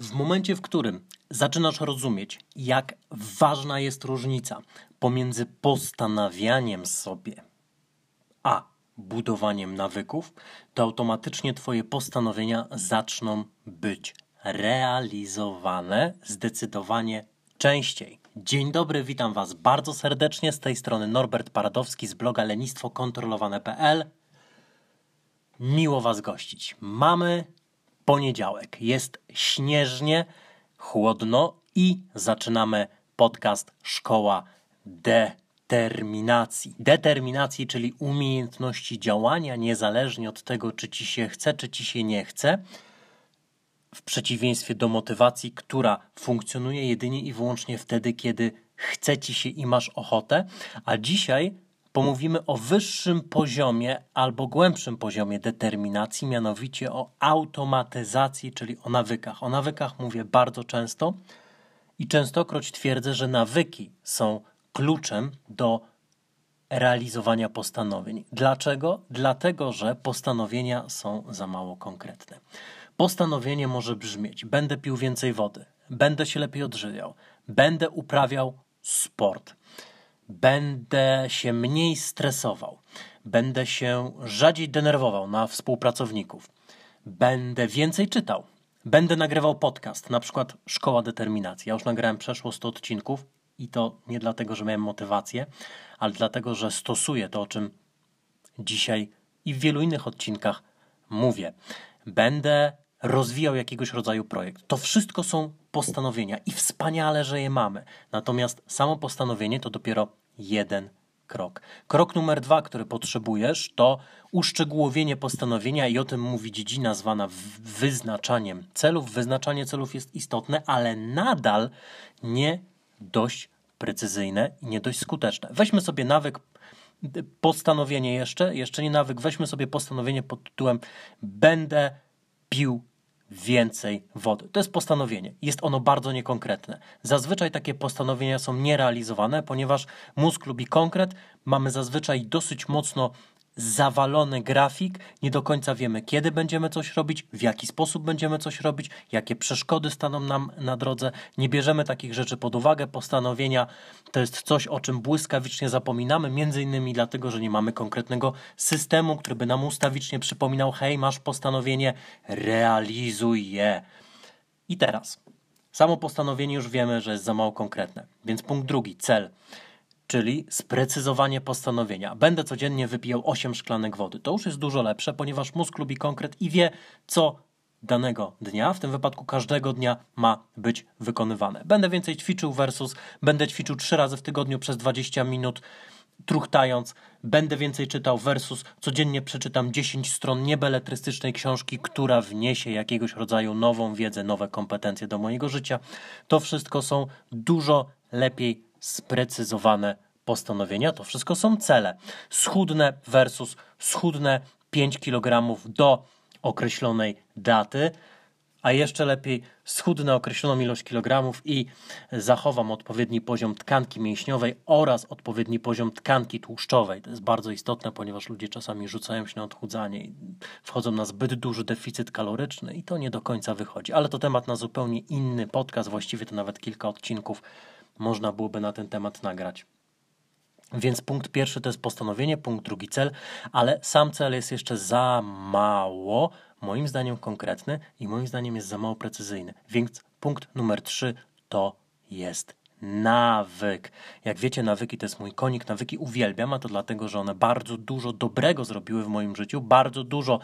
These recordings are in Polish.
W momencie, w którym zaczynasz rozumieć, jak ważna jest różnica pomiędzy postanawianiem sobie a budowaniem nawyków, to automatycznie Twoje postanowienia zaczną być realizowane zdecydowanie częściej. Dzień dobry, witam Was bardzo serdecznie. Z tej strony Norbert Paradowski z bloga lenistwokontrolowane.pl. Miło Was gościć. Mamy poniedziałek. Jest śnieżnie, chłodno i zaczynamy podcast Szkoła Determinacji. Determinacji, czyli umiejętności działania niezależnie od tego, czy ci się chce, czy ci się nie chce. W przeciwieństwie do motywacji, która funkcjonuje jedynie i wyłącznie wtedy, kiedy chce ci się i masz ochotę. A dzisiaj pomówimy o wyższym poziomie albo głębszym poziomie determinacji, mianowicie o automatyzacji, czyli o nawykach. O nawykach mówię bardzo często i częstokroć twierdzę, że nawyki są kluczem do realizowania postanowień. Dlaczego? Dlatego, że postanowienia są za mało konkretne. Postanowienie może brzmieć: będę pił więcej wody, będę się lepiej odżywiał, będę uprawiał sport będę się mniej stresował, będę się rzadziej denerwował na współpracowników, będę więcej czytał, będę nagrywał podcast, na przykład Szkoła Determinacji. Ja już nagrałem przeszło 100 odcinków i to nie dlatego, że miałem motywację, ale dlatego, że stosuję to, o czym dzisiaj i w wielu innych odcinkach mówię. Będę rozwijał jakiegoś rodzaju projekt. To wszystko są postanowienia i wspaniale, że je mamy. Natomiast samo postanowienie to dopiero jeden krok. Krok numer dwa, który potrzebujesz, to uszczegółowienie postanowienia i o tym mówi dziedzina zwana wyznaczaniem celów. Wyznaczanie celów jest istotne, ale nadal nie dość precyzyjne i nie dość skuteczne. Weźmy sobie nawyk postanowienie jeszcze, jeszcze nie nawyk, weźmy sobie postanowienie pod tytułem będę pił więcej wody. To jest postanowienie. Jest ono bardzo niekonkretne. Zazwyczaj takie postanowienia są nierealizowane, ponieważ mózg lubi konkret. Mamy zazwyczaj dosyć mocno zawalony grafik, nie do końca wiemy, kiedy będziemy coś robić, w jaki sposób będziemy coś robić, jakie przeszkody staną nam na drodze. Nie bierzemy takich rzeczy pod uwagę. Postanowienia to jest coś, o czym błyskawicznie zapominamy, między innymi dlatego, że nie mamy konkretnego systemu, który by nam ustawicznie przypominał: hej, masz postanowienie, realizuj je. I teraz. Samo postanowienie już wiemy, że jest za mało konkretne. Więc punkt drugi, cel czyli sprecyzowanie postanowienia. Będę codziennie wypijał 8 szklanek wody. To już jest dużo lepsze, ponieważ mózg lubi konkret i wie, co danego dnia, w tym wypadku każdego dnia ma być wykonywane. Będę więcej ćwiczył versus będę ćwiczył 3 razy w tygodniu przez 20 minut truchtając, będę więcej czytał versus codziennie przeczytam 10 stron niebeletrystycznej książki, która wniesie jakiegoś rodzaju nową wiedzę, nowe kompetencje do mojego życia. To wszystko są dużo lepiej sprecyzowane postanowienia. To wszystko są cele. Schudne versus schudne 5 kg do określonej daty, a jeszcze lepiej schudnę określoną ilość kilogramów i zachowam odpowiedni poziom tkanki mięśniowej oraz odpowiedni poziom tkanki tłuszczowej. To jest bardzo istotne, ponieważ ludzie czasami rzucają się na odchudzanie i wchodzą na zbyt duży deficyt kaloryczny i to nie do końca wychodzi. Ale to temat na zupełnie inny podcast, właściwie to nawet kilka odcinków można byłoby na ten temat nagrać. Więc punkt pierwszy to jest postanowienie, punkt drugi cel, ale sam cel jest jeszcze za mało, moim zdaniem konkretny i moim zdaniem jest za mało precyzyjny. Więc punkt numer trzy to jest nawyk. Jak wiecie, nawyki to jest mój konik, nawyki uwielbiam, a to dlatego, że one bardzo dużo dobrego zrobiły w moim życiu, bardzo dużo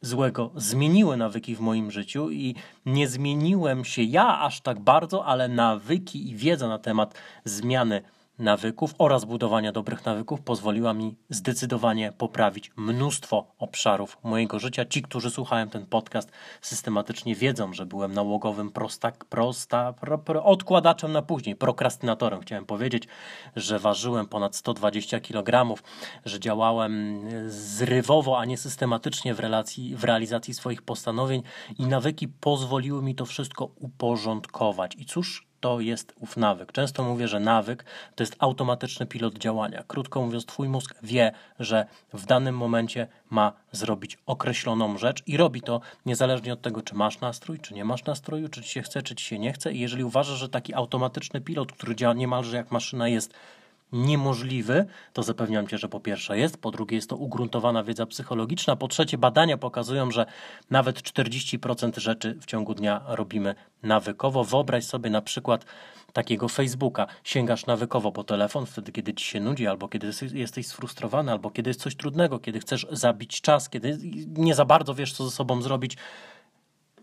złego zmieniły nawyki w moim życiu i nie zmieniłem się ja aż tak bardzo, ale nawyki i wiedza na temat zmiany nawyków oraz budowania dobrych nawyków pozwoliła mi zdecydowanie poprawić mnóstwo obszarów mojego życia. Ci, którzy słuchają ten podcast systematycznie wiedzą, że byłem nałogowym prostak, prosta, pro, pro, odkładaczem na później, prokrastynatorem. Chciałem powiedzieć, że ważyłem ponad 120 kg, że działałem zrywowo, a nie systematycznie w, relacji, w realizacji swoich postanowień i nawyki pozwoliły mi to wszystko uporządkować. I cóż to jest ów nawyk. Często mówię, że nawyk to jest automatyczny pilot działania. Krótko mówiąc, twój mózg wie, że w danym momencie ma zrobić określoną rzecz i robi to niezależnie od tego, czy masz nastrój, czy nie masz nastroju, czy ci się chce, czy ci się nie chce. I jeżeli uważasz, że taki automatyczny pilot, który działa niemalże jak maszyna, jest niemożliwy, to zapewniam Cię, że po pierwsze jest, po drugie jest to ugruntowana wiedza psychologiczna, po trzecie badania pokazują, że nawet 40% rzeczy w ciągu dnia robimy nawykowo. Wyobraź sobie na przykład takiego Facebooka. Sięgasz nawykowo po telefon wtedy, kiedy Ci się nudzi, albo kiedy jesteś sfrustrowany, albo kiedy jest coś trudnego, kiedy chcesz zabić czas, kiedy nie za bardzo wiesz, co ze sobą zrobić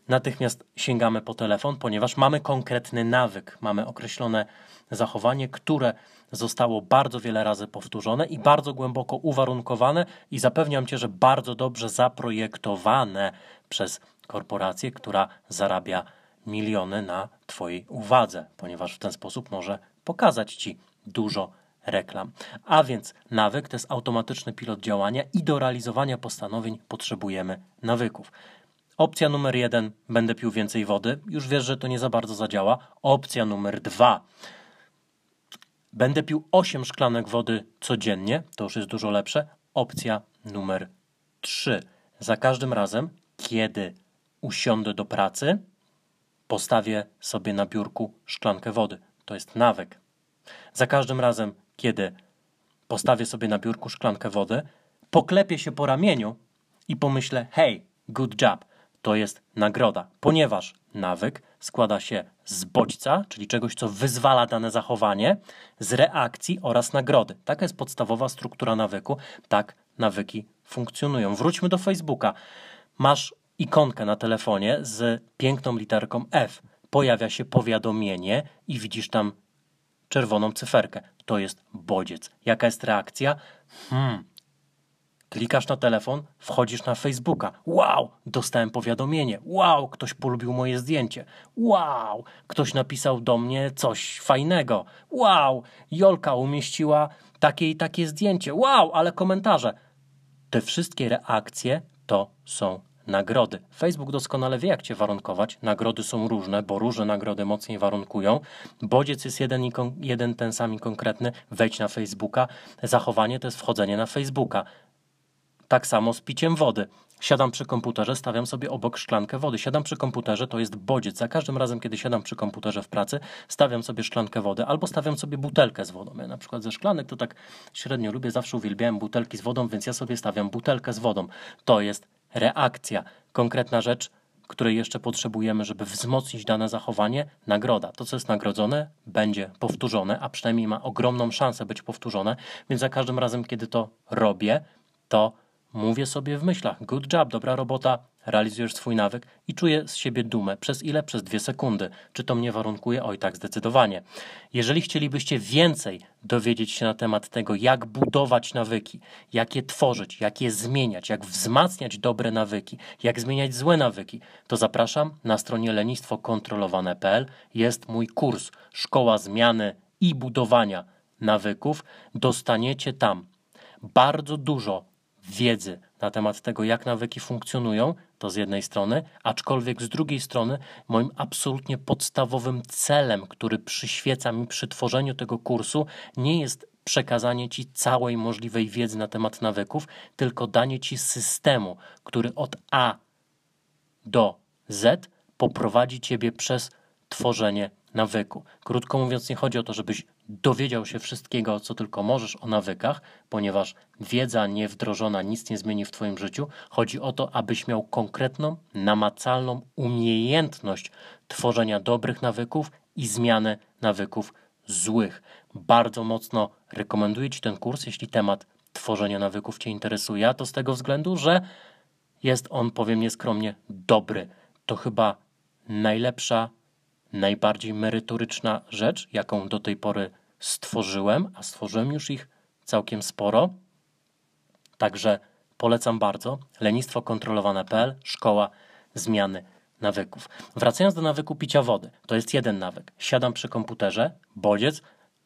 natychmiast sięgamy po telefon, ponieważ mamy konkretny nawyk, mamy określone zachowanie, które zostało bardzo wiele razy powtórzone i bardzo głęboko uwarunkowane i zapewniam Cię, że bardzo dobrze zaprojektowane przez korporację, która zarabia miliony na Twojej uwadze, ponieważ w ten sposób może pokazać Ci dużo reklam. A więc nawyk to jest automatyczny pilot działania i do realizowania postanowień potrzebujemy nawyków. Opcja numer jeden, będę pił więcej wody. Już wiesz, że to nie za bardzo zadziała. Opcja numer dwa, będę pił 8 szklanek wody codziennie. To już jest dużo lepsze. Opcja numer trzy, za każdym razem, kiedy usiądę do pracy, postawię sobie na biurku szklankę wody. To jest nawyk. Za każdym razem, kiedy postawię sobie na biurku szklankę wody, poklepię się po ramieniu i pomyślę: hej, good job to jest nagroda, ponieważ nawyk składa się z bodźca, czyli czegoś, co wyzwala dane zachowanie, z reakcji oraz nagrody. Taka jest podstawowa struktura nawyku. Tak nawyki funkcjonują. Wróćmy do Facebooka. Masz ikonkę na telefonie z piękną literką F. Pojawia się powiadomienie i widzisz tam czerwoną cyferkę. To jest bodziec. Jaka jest reakcja? Hmm, Klikasz na telefon, wchodzisz na Facebooka. Wow, dostałem powiadomienie. Wow, ktoś polubił moje zdjęcie. Wow, ktoś napisał do mnie coś fajnego. Wow, Jolka umieściła takie i takie zdjęcie. Wow, ale komentarze. Te wszystkie reakcje to są nagrody. Facebook doskonale wie, jak cię warunkować. Nagrody są różne, bo różne nagrody mocniej warunkują. Bodziec jest jeden, i jeden ten sam i konkretny. Wejdź na Facebooka. Zachowanie to jest wchodzenie na Facebooka. Tak samo z piciem wody. Siadam przy komputerze, stawiam sobie obok szklankę wody. Siadam przy komputerze, to jest bodziec. Za każdym razem, kiedy siadam przy komputerze w pracy, stawiam sobie szklankę wody albo stawiam sobie butelkę z wodą. Ja na przykład ze szklanek to tak średnio lubię, zawsze uwielbiałem butelki z wodą, więc ja sobie stawiam butelkę z wodą. To jest reakcja. Konkretna rzecz, której jeszcze potrzebujemy, żeby wzmocnić dane zachowanie, nagroda. To, co jest nagrodzone, będzie powtórzone, a przynajmniej ma ogromną szansę być powtórzone, więc za każdym razem, kiedy to robię, to Mówię sobie w myślach, good job, dobra robota, realizujesz swój nawyk i czuję z siebie dumę. Przez ile? Przez dwie sekundy. Czy to mnie warunkuje? Oj, tak, zdecydowanie. Jeżeli chcielibyście więcej dowiedzieć się na temat tego, jak budować nawyki, jak je tworzyć, jak je zmieniać, jak wzmacniać dobre nawyki, jak zmieniać złe nawyki, to zapraszam na stronie lenistwokontrolowane.pl jest mój kurs Szkoła Zmiany i Budowania Nawyków. Dostaniecie tam bardzo dużo wiedzy na temat tego, jak nawyki funkcjonują, to z jednej strony, aczkolwiek z drugiej strony, moim absolutnie podstawowym celem, który przyświeca mi przy tworzeniu tego kursu, nie jest przekazanie ci całej możliwej wiedzy na temat nawyków, tylko danie ci systemu, który od A do Z poprowadzi ciebie przez tworzenie nawyku. Krótko mówiąc, nie chodzi o to, żebyś dowiedział się wszystkiego, co tylko możesz o nawykach, ponieważ wiedza niewdrożona nic nie zmieni w Twoim życiu. Chodzi o to, abyś miał konkretną, namacalną umiejętność tworzenia dobrych nawyków i zmiany nawyków złych. Bardzo mocno rekomenduję Ci ten kurs, jeśli temat tworzenia nawyków Cię interesuje, a to z tego względu, że jest on, powiem nieskromnie, dobry. To chyba najlepsza najbardziej merytoryczna rzecz, jaką do tej pory stworzyłem, a stworzyłem już ich całkiem sporo. Także polecam bardzo. Lenistwo kontrolowane.pl, szkoła zmiany nawyków. Wracając do nawyku picia wody, to jest jeden nawyk. Siadam przy komputerze, bodziec,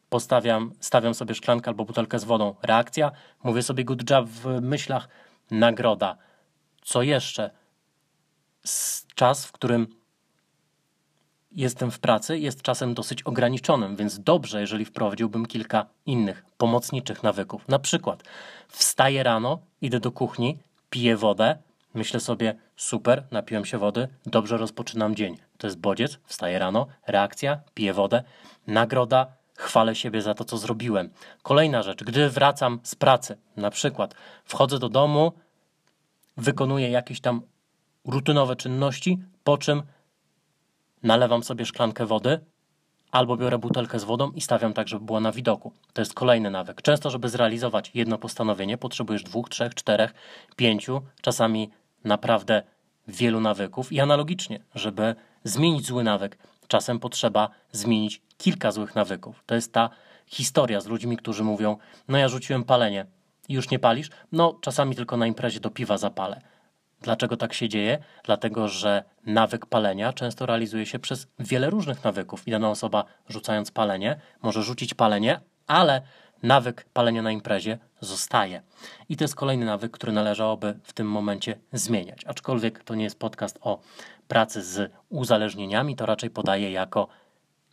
postawiam, stawiam sobie szklankę albo butelkę z wodą, reakcja, mówię sobie good job w myślach, nagroda. Co jeszcze? Czas, w którym jestem w pracy, jest czasem dosyć ograniczonym, więc dobrze, jeżeli wprowadziłbym kilka innych pomocniczych nawyków. Na przykład wstaję rano, idę do kuchni, piję wodę, myślę sobie super, napiłem się wody, dobrze rozpoczynam dzień. To jest bodziec, wstaję rano, reakcja, piję wodę, nagroda, chwalę siebie za to, co zrobiłem. Kolejna rzecz, gdy wracam z pracy, na przykład wchodzę do domu, wykonuję jakieś tam rutynowe czynności, po czym nalewam sobie szklankę wody, albo biorę butelkę z wodą i stawiam tak, żeby była na widoku. To jest kolejny nawyk. Często, żeby zrealizować jedno postanowienie, potrzebujesz dwóch, trzech, czterech, pięciu, czasami naprawdę wielu nawyków. I analogicznie, żeby zmienić zły nawyk, czasem potrzeba zmienić kilka złych nawyków. To jest ta historia z ludźmi, którzy mówią: No, ja rzuciłem palenie już nie palisz? No, czasami tylko na imprezie do piwa zapalę. Dlaczego tak się dzieje? Dlatego, że nawyk palenia często realizuje się przez wiele różnych nawyków. I dana osoba rzucając palenie może rzucić palenie, ale nawyk palenia na imprezie zostaje. I to jest kolejny nawyk, który należałoby w tym momencie zmieniać. Aczkolwiek to nie jest podcast o pracy z uzależnieniami, to raczej podaję jako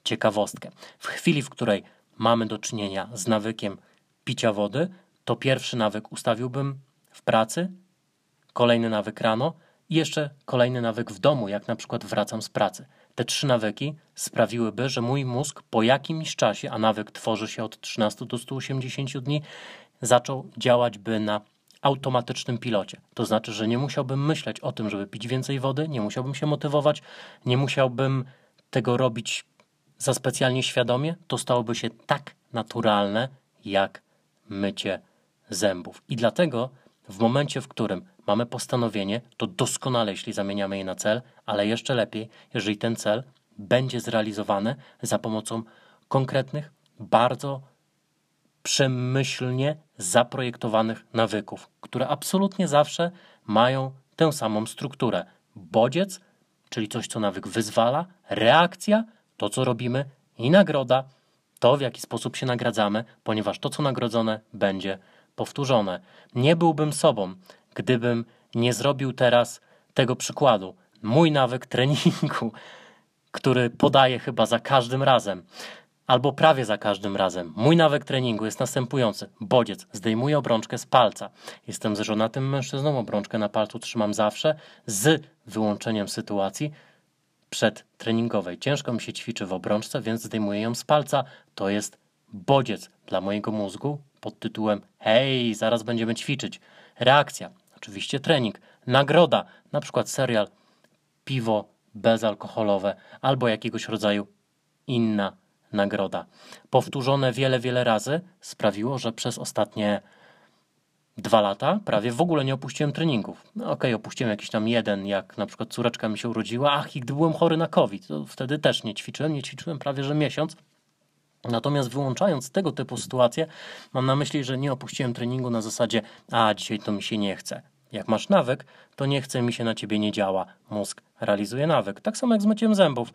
ciekawostkę. W chwili, w której mamy do czynienia z nawykiem picia wody, to pierwszy nawyk ustawiłbym w pracy, kolejny nawyk rano i jeszcze kolejny nawyk w domu, jak na przykład wracam z pracy. Te trzy nawyki sprawiłyby, że mój mózg po jakimś czasie, a nawyk tworzy się od 13 do 180 dni, zaczął działać by na automatycznym pilocie. To znaczy, że nie musiałbym myśleć o tym, żeby pić więcej wody, nie musiałbym się motywować, nie musiałbym tego robić za specjalnie świadomie. To stałoby się tak naturalne, jak mycie zębów. I dlatego w momencie, w którym mamy postanowienie, to doskonale, jeśli zamieniamy je na cel, ale jeszcze lepiej, jeżeli ten cel będzie zrealizowany za pomocą konkretnych, bardzo przemyślnie zaprojektowanych nawyków, które absolutnie zawsze mają tę samą strukturę. Bodziec, czyli coś, co nawyk wyzwala, reakcja, to co robimy i nagroda, to w jaki sposób się nagradzamy, ponieważ to, co nagrodzone, będzie powtórzone. Nie byłbym sobą, gdybym nie zrobił teraz tego przykładu. Mój nawyk treningu, który podaję chyba za każdym razem, albo prawie za każdym razem. Mój nawyk treningu jest następujący. Bodziec, zdejmuję obrączkę z palca. Jestem żonatym mężczyzną, obrączkę na palcu trzymam zawsze, z wyłączeniem sytuacji przedtreningowej. Ciężko mi się ćwiczy w obrączce, więc zdejmuję ją z palca. To jest bodziec dla mojego mózgu pod tytułem Hej, zaraz będziemy ćwiczyć. Reakcja, oczywiście trening. Nagroda, na przykład serial piwo bezalkoholowe albo jakiegoś rodzaju inna nagroda. Powtórzone wiele, wiele razy sprawiło, że przez ostatnie dwa lata prawie w ogóle nie opuściłem treningów. No okej, okay, opuściłem jakiś tam jeden, jak na przykład córeczka mi się urodziła, ach, i gdy byłem chory na COVID, to wtedy też nie ćwiczyłem, nie ćwiczyłem prawie że miesiąc. Natomiast wyłączając tego typu sytuacje, mam na myśli, że nie opuściłem treningu na zasadzie, a dzisiaj to mi się nie chce. Jak masz nawyk, to nie chce mi się na ciebie nie działa. Mózg realizuje nawyk. Tak samo jak z myciem zębów.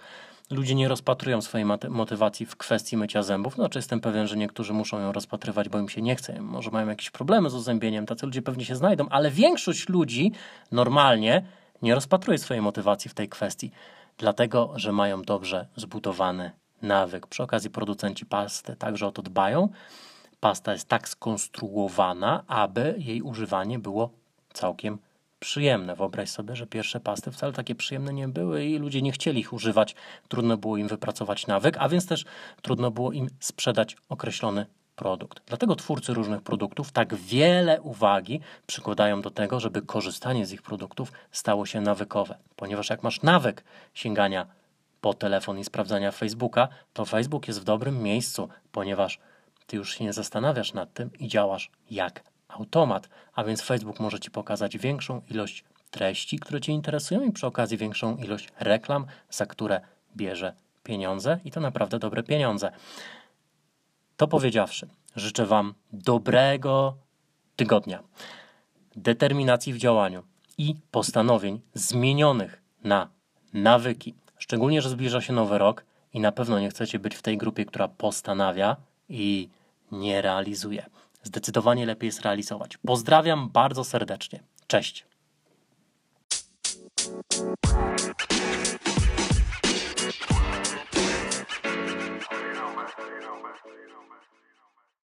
Ludzie nie rozpatrują swojej motywacji w kwestii mycia zębów. Znaczy jestem pewien, że niektórzy muszą ją rozpatrywać, bo im się nie chce. Może mają jakieś problemy z uzębieniem. Tacy ludzie pewnie się znajdą, ale większość ludzi normalnie nie rozpatruje swojej motywacji w tej kwestii. Dlatego, że mają dobrze zbudowany nawyk. Przy okazji producenci pasty także o to dbają. Pasta jest tak skonstruowana, aby jej używanie było całkiem przyjemne. Wyobraź sobie, że pierwsze pasty wcale takie przyjemne nie były i ludzie nie chcieli ich używać. Trudno było im wypracować nawyk, a więc też trudno było im sprzedać określony produkt. Dlatego twórcy różnych produktów tak wiele uwagi przykładają do tego, żeby korzystanie z ich produktów stało się nawykowe. Ponieważ jak masz nawyk sięgania po telefon i sprawdzania Facebooka, to Facebook jest w dobrym miejscu, ponieważ ty już się nie zastanawiasz nad tym i działasz jak automat, a więc Facebook może ci pokazać większą ilość treści, które cię interesują i przy okazji większą ilość reklam, za które bierze pieniądze i to naprawdę dobre pieniądze. To powiedziawszy, życzę Wam dobrego tygodnia, determinacji w działaniu i postanowień zmienionych na nawyki. Szczególnie, że zbliża się nowy rok i na pewno nie chcecie być w tej grupie, która postanawia i nie realizuje. Zdecydowanie lepiej jest realizować. Pozdrawiam bardzo serdecznie. Cześć.